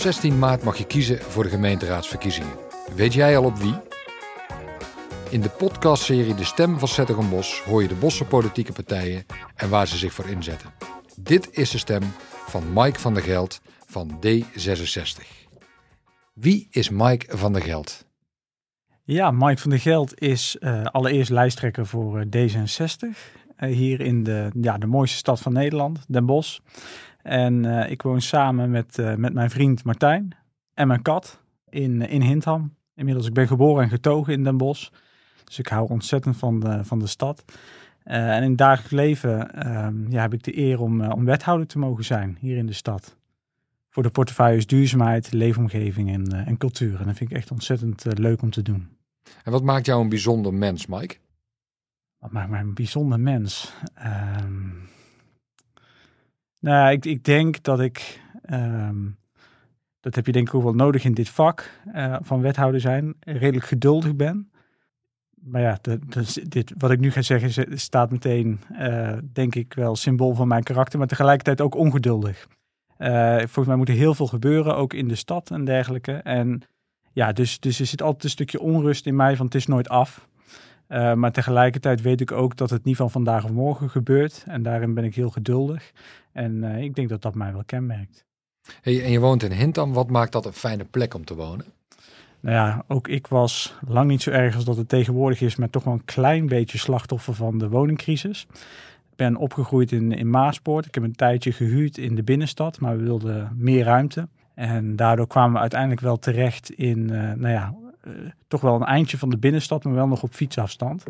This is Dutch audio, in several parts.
16 maart mag je kiezen voor de gemeenteraadsverkiezingen. Weet jij al op wie? In de podcastserie De Stem van Zettergenbos hoor je de Bosse politieke partijen en waar ze zich voor inzetten. Dit is de stem van Mike van der Geld van D66. Wie is Mike van der Geld? Ja, Mike van der Geld is uh, allereerst lijsttrekker voor uh, D66. Uh, hier in de, ja, de mooiste stad van Nederland, Den Bosch. En ik woon samen met, met mijn vriend Martijn en mijn kat in, in Hintham. Inmiddels, ik ben geboren en getogen in Den Bosch. Dus ik hou ontzettend van de, van de stad. en in het dagelijks leven ehm, ja, heb ik de eer om, om wethouder te mogen zijn hier in de stad voor de portefeuilles duurzaamheid, leefomgeving en, en cultuur. En dat vind ik echt ontzettend leuk om te doen. En wat maakt jou een bijzonder mens, Mike? Wat maakt mij een bijzonder mens? Um, nou, ik, ik denk dat ik, um, dat heb je denk ik ook wel nodig in dit vak uh, van wethouder zijn, redelijk geduldig ben. Maar ja, dit, wat ik nu ga zeggen staat meteen, uh, denk ik, wel symbool van mijn karakter, maar tegelijkertijd ook ongeduldig. Uh, volgens mij moet er heel veel gebeuren, ook in de stad en dergelijke. En ja, dus, dus er zit altijd een stukje onrust in mij van het is nooit af. Uh, maar tegelijkertijd weet ik ook dat het niet van vandaag of morgen gebeurt. En daarin ben ik heel geduldig. En uh, ik denk dat dat mij wel kenmerkt. Hey, en je woont in Hintam. Wat maakt dat een fijne plek om te wonen? Nou ja, ook ik was lang niet zo erg als dat het tegenwoordig is, maar toch wel een klein beetje slachtoffer van de woningcrisis. Ik ben opgegroeid in, in Maaspoort. Ik heb een tijdje gehuurd in de binnenstad, maar we wilden meer ruimte. En daardoor kwamen we uiteindelijk wel terecht in, uh, nou ja, toch wel een eindje van de binnenstad, maar wel nog op fietsafstand.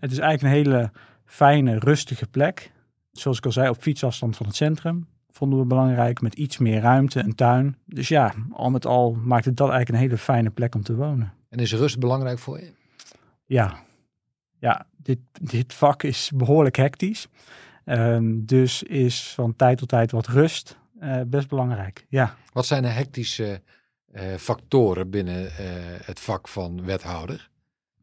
Het is eigenlijk een hele fijne, rustige plek. Zoals ik al zei, op fietsafstand van het centrum. Vonden we belangrijk, met iets meer ruimte, een tuin. Dus ja, al met al maakt het dat eigenlijk een hele fijne plek om te wonen. En is rust belangrijk voor je? Ja, ja dit, dit vak is behoorlijk hectisch. Um, dus is van tijd tot tijd wat rust uh, best belangrijk. Ja. Wat zijn de hectische uh, factoren binnen uh, het vak van wethouder?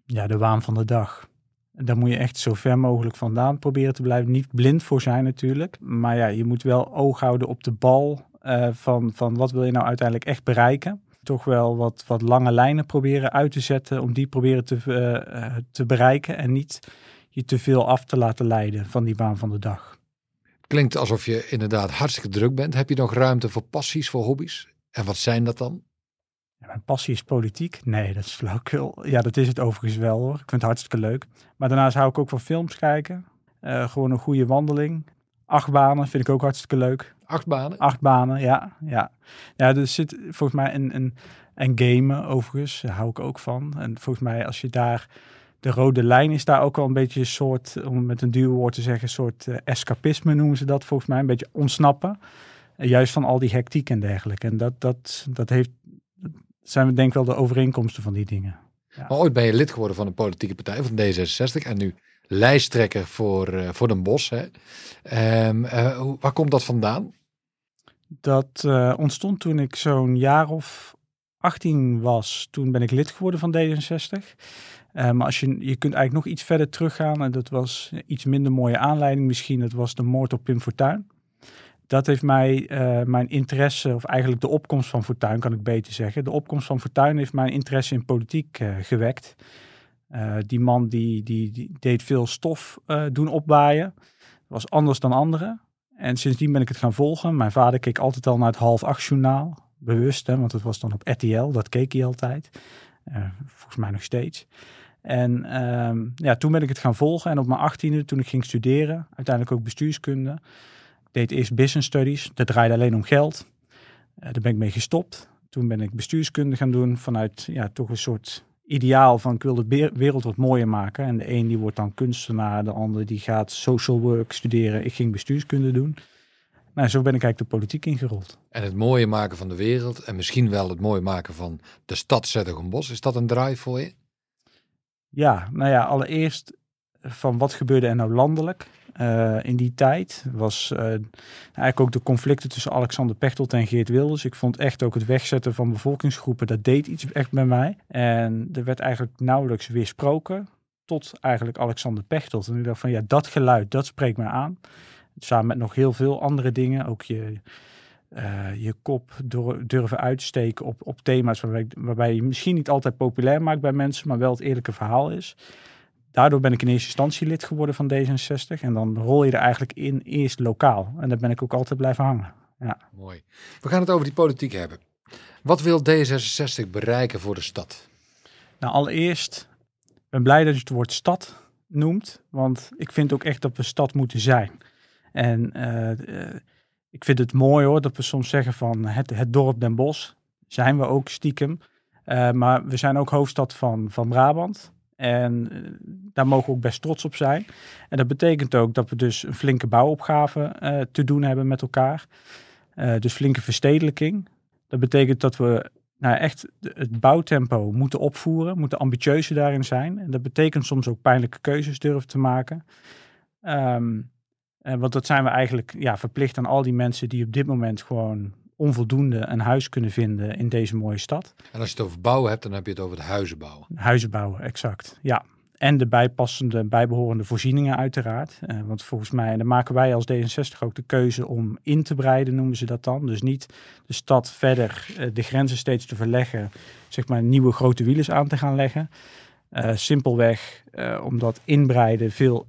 Ja, de waan van de dag. Daar moet je echt zo ver mogelijk vandaan proberen te blijven. Niet blind voor zijn natuurlijk. Maar ja, je moet wel oog houden op de bal van, van wat wil je nou uiteindelijk echt bereiken. Toch wel wat, wat lange lijnen proberen uit te zetten om die proberen te, te bereiken. En niet je te veel af te laten leiden van die baan van de dag. Klinkt alsof je inderdaad hartstikke druk bent. Heb je nog ruimte voor passies, voor hobby's? En wat zijn dat dan? Mijn passie is politiek. Nee, dat is flauwkul. Ja, dat is het overigens wel hoor. Ik vind het hartstikke leuk. Maar daarnaast hou ik ook van films kijken. Uh, gewoon een goede wandeling. Achtbanen vind ik ook hartstikke leuk. Achtbanen? Achtbanen, ja. Ja, ja er zit volgens mij een, een, en gamen overigens, daar hou ik ook van. En volgens mij als je daar de rode lijn is daar ook al een beetje een soort, om met een duur woord te zeggen, een soort uh, escapisme noemen ze dat volgens mij. Een beetje ontsnappen. Uh, juist van al die hectiek en dergelijke. En dat, dat, dat heeft, zijn we denk ik wel de overeenkomsten van die dingen. Ja. Maar ooit ben je lid geworden van een politieke partij, van D66. En nu lijsttrekker voor, uh, voor Den Bosch. Hè. Um, hoe, waar komt dat vandaan? Dat ontstond toen ik zo'n jaar of 18 was. Toen ben ik lid geworden van D66. Uh, maar als je, je kunt eigenlijk nog iets verder teruggaan. En dat was iets minder mooie aanleiding misschien. Dat was de moord op Pim Fortuyn. Dat heeft mij uh, mijn interesse, of eigenlijk de opkomst van Fortuyn kan ik beter zeggen. De opkomst van Fortuyn heeft mijn interesse in politiek uh, gewekt. die man die, die, die, deed veel stof doen opwaaien. Was anders dan anderen. En sindsdien ben ik het gaan volgen. Mijn vader keek altijd al naar het half acht journaal. Bewust, hè, want het was dan op RTL. Dat keek hij altijd. volgens mij nog steeds. En um, ja, toen ben ik het gaan volgen. En op mijn achttiende, toen ik ging studeren, uiteindelijk ook bestuurskunde. Ik deed eerst business studies. Dat draaide alleen om geld. Uh, daar ben ik mee gestopt. Toen ben ik bestuurskunde gaan doen vanuit ja, toch een soort ideaal van ik wil de wereld wat mooier maken. En de een die wordt dan kunstenaar, de ander die gaat social work studeren. Ik ging bestuurskunde doen. Nou, zo ben ik eigenlijk de politiek ingerold. En het mooie maken van de wereld en misschien wel het mooie maken van de stad Zettergenbos, is dat een drive voor je? Ja, nou ja, allereerst van wat gebeurde er nou landelijk uh, in die tijd. Was uh, eigenlijk ook de conflicten tussen Alexander Pechtold en Geert Wilders. Ik vond echt ook het wegzetten van bevolkingsgroepen, dat deed iets echt bij mij. En er werd eigenlijk nauwelijks weersproken tot eigenlijk Alexander Pechtold. En ik dacht van ja, dat geluid, dat spreekt mij aan. Samen met nog heel veel andere dingen. Ook je, eh, je kop durven uitsteken op, op thema's waarbij, waarbij je misschien niet altijd populair maakt bij mensen, maar wel het eerlijke verhaal is. Daardoor ben ik in eerste instantie lid geworden van D66 en dan rol je er eigenlijk in eerst lokaal. En daar ben ik ook altijd blijven hangen. Ja. Mooi. We gaan het over die politiek hebben. Wat wil D66 bereiken voor de stad? Nou, allereerst ik ben blij dat je het woord stad noemt, want ik vind ook echt dat we stad moeten zijn. En uh, ik vind het mooi hoor dat we soms zeggen van het, het dorp Den Bosch. Zijn we ook stiekem. Uh, maar we zijn ook hoofdstad van, van Brabant. En uh, daar mogen we ook best trots op zijn. En dat betekent ook dat we dus een flinke bouwopgave uh, te doen hebben met elkaar. dus flinke verstedelijking. Dat betekent dat we nou, echt het bouwtempo moeten opvoeren, moeten ambitieuzer daarin zijn. En dat betekent soms ook pijnlijke keuzes durven te maken. Uh, want dat zijn we eigenlijk ja, verplicht aan al die mensen die op dit moment gewoon onvoldoende een huis kunnen vinden in deze mooie stad. En als je het over bouwen hebt, dan heb je het over het huizen bouwen. Huizen bouwen, exact. Ja. En de bijpassende, bijbehorende voorzieningen uiteraard. Uh, want volgens mij, en dan maken wij als D66 ook de keuze om in te breiden, noemen ze dat dan. Dus niet de stad verder uh, de grenzen steeds te verleggen, zeg maar nieuwe grote wielen aan te gaan leggen. Uh, simpelweg omdat inbreiden veel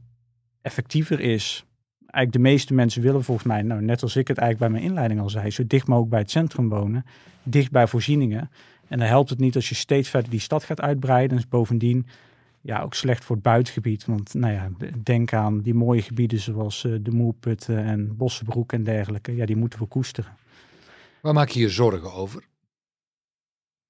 effectiever is eigenlijk de meeste mensen willen volgens mij, nou, net als ik het eigenlijk bij mijn inleiding al zei, zo dicht mogelijk bij het centrum wonen, dicht bij voorzieningen. En dan helpt het niet als je steeds verder die stad gaat uitbreiden. Dus bovendien ja, ook slecht voor het buitengebied. Want nou ja, denk aan die mooie gebieden zoals uh, de Moerputten en Bossenbroek en dergelijke. Ja, die moeten we koesteren. Waar maak je je zorgen over?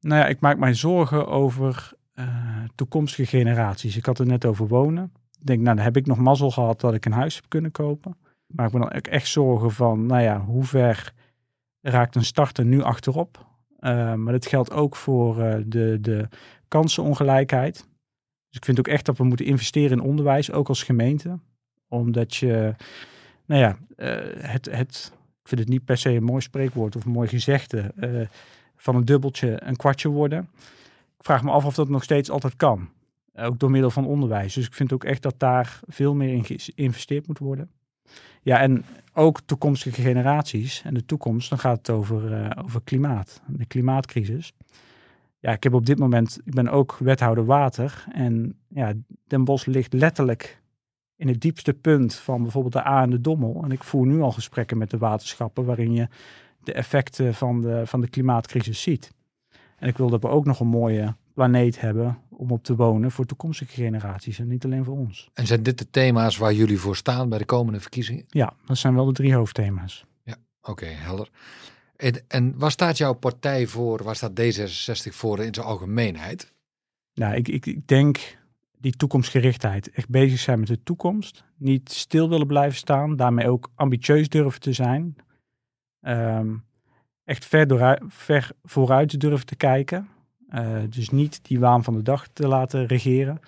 Nou ja, ik maak mij zorgen over uh, toekomstige generaties. Ik had het net over wonen denk, nou, dan heb ik nog mazzel gehad dat ik een huis heb kunnen kopen. Maar ik ben dan ook echt zorgen van, nou ja, hoe ver raakt een starter nu achterop? Uh, maar dat geldt ook voor uh, de, de kansenongelijkheid. Dus ik vind ook echt dat we moeten investeren in onderwijs, ook als gemeente. Omdat je, nou ja, uh, het, het, ik vind het niet per se een mooi spreekwoord of een mooi gezegde, van een dubbeltje een kwartje worden. Ik vraag me af of dat nog steeds altijd kan. Ook door middel van onderwijs. Dus ik vind ook echt dat daar veel meer in geïnvesteerd moet worden. Ja, en ook toekomstige generaties en de toekomst, dan gaat het over, uh, over klimaat, de klimaatcrisis. Ja, ik heb op dit moment, ik ben ook wethouder water en ja, Den Bosch ligt letterlijk in het diepste punt van bijvoorbeeld de A en de Dommel. En ik voer nu al gesprekken met de waterschappen waarin je de effecten van de, van de klimaatcrisis ziet. En ik wil dat we ook nog een mooie planeet hebben om op te wonen voor toekomstige generaties en niet alleen voor ons. En zijn dit de thema's waar jullie voor staan bij de komende verkiezingen? Ja, dat zijn wel de drie hoofdthema's. Ja, oké, okay, helder. En, en waar staat jouw partij voor, waar staat D66 voor in zijn algemeenheid? Nou, ik, ik, ik denk die toekomstgerichtheid, echt bezig zijn met de toekomst, niet stil willen blijven staan, daarmee ook ambitieus durven te zijn. Um, echt ver, door, ver vooruit durven te kijken. Uh, dus niet die waan van de dag te laten regeren.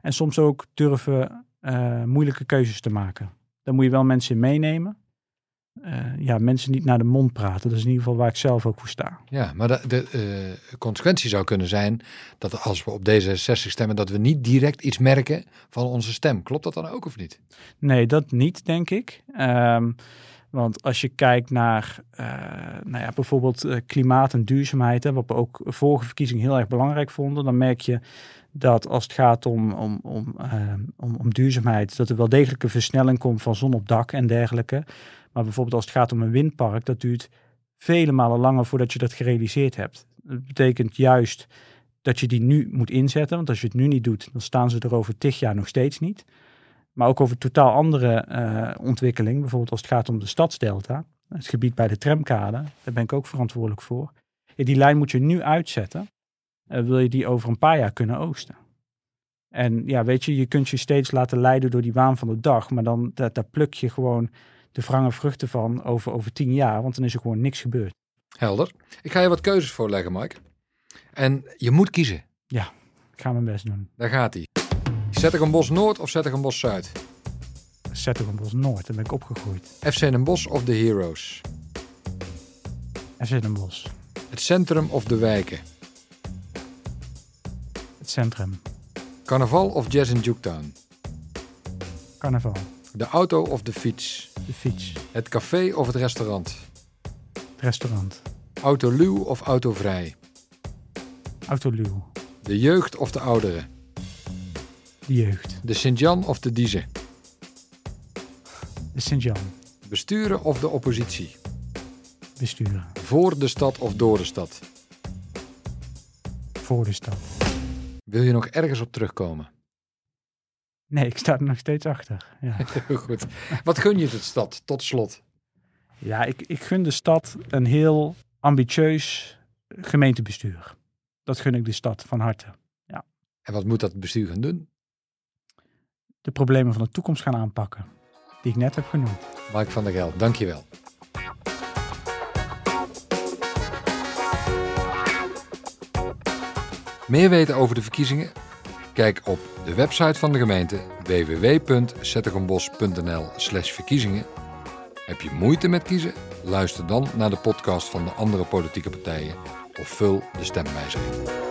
En soms ook durven uh, moeilijke keuzes te maken. Daar moet je wel mensen in meenemen. Uh, ja, mensen niet naar de mond praten. Dat is in ieder geval waar ik zelf ook voor sta. Ja, maar de, de consequentie zou kunnen zijn dat als we op D66 stemmen, dat we niet direct iets merken van onze stem. Klopt dat dan ook of niet? Nee, dat niet, denk ik. Um, want als je kijkt naar uh, nou ja, bijvoorbeeld uh, klimaat en duurzaamheid, wat we ook vorige verkiezing heel erg belangrijk vonden, dan merk je dat als het gaat om, om, om, uh, om, om, duurzaamheid, dat er wel degelijk een versnelling komt van zon op dak en dergelijke. Maar bijvoorbeeld als het gaat om een windpark, dat duurt vele malen langer voordat je dat gerealiseerd hebt. Dat betekent juist dat je die nu moet inzetten, want als je het nu niet doet, dan staan ze er over tig jaar nog steeds niet. Maar ook over totaal andere uh, ontwikkeling. Bijvoorbeeld als het gaat om de stadsdelta. Het gebied bij de tramkade. Daar ben ik ook verantwoordelijk voor. Ja, die lijn moet je nu uitzetten. Uh, wil je die over een paar jaar kunnen oogsten. En ja, weet je, je kunt je steeds laten leiden door die waan van de dag. Maar dan daar, daar pluk je gewoon de wrange vruchten van over, over tien jaar. Want dan is er gewoon niks gebeurd. Helder. Ik ga je wat keuzes voorleggen, Mike. En je moet kiezen. Ja, ik ga mijn best doen. Daar gaat hij. Zet ik een bos Noord of zet ik een bos Zuid? Zet ik een bos Noord, daar ben ik opgegroeid. FC Den Bosch of de Heroes? FC Den Bosch. Het centrum of de wijken? Het centrum. Carnaval of jazz in Juketown? Carnaval. De auto of de fiets? De fiets. Het café of het restaurant? Het restaurant. Autoluw of autovrij? Autoluw. De jeugd of de ouderen? De jeugd. De Sint-Jan of de Diezen? De Sint-Jan. Besturen of de oppositie? Besturen. Voor de stad of door de stad? Voor de stad. Wil je nog ergens op terugkomen? Nee, ik sta er nog steeds achter. Ja, Heel goed. Wat gun je de stad, tot slot? ja ik, ik gun de stad een heel ambitieus gemeentebestuur. Dat gun ik de stad van harte. En wat moet dat bestuur gaan doen? De problemen van de toekomst gaan aanpakken. Die ik net heb genoemd. Mike van der Geld, dankjewel. Meer weten over de verkiezingen? Kijk op de website van de gemeente www.zettergenbos.nl/verkiezingen. Heb je moeite met kiezen? Luister dan naar de podcast van de andere politieke partijen of vul de stemwijzer in.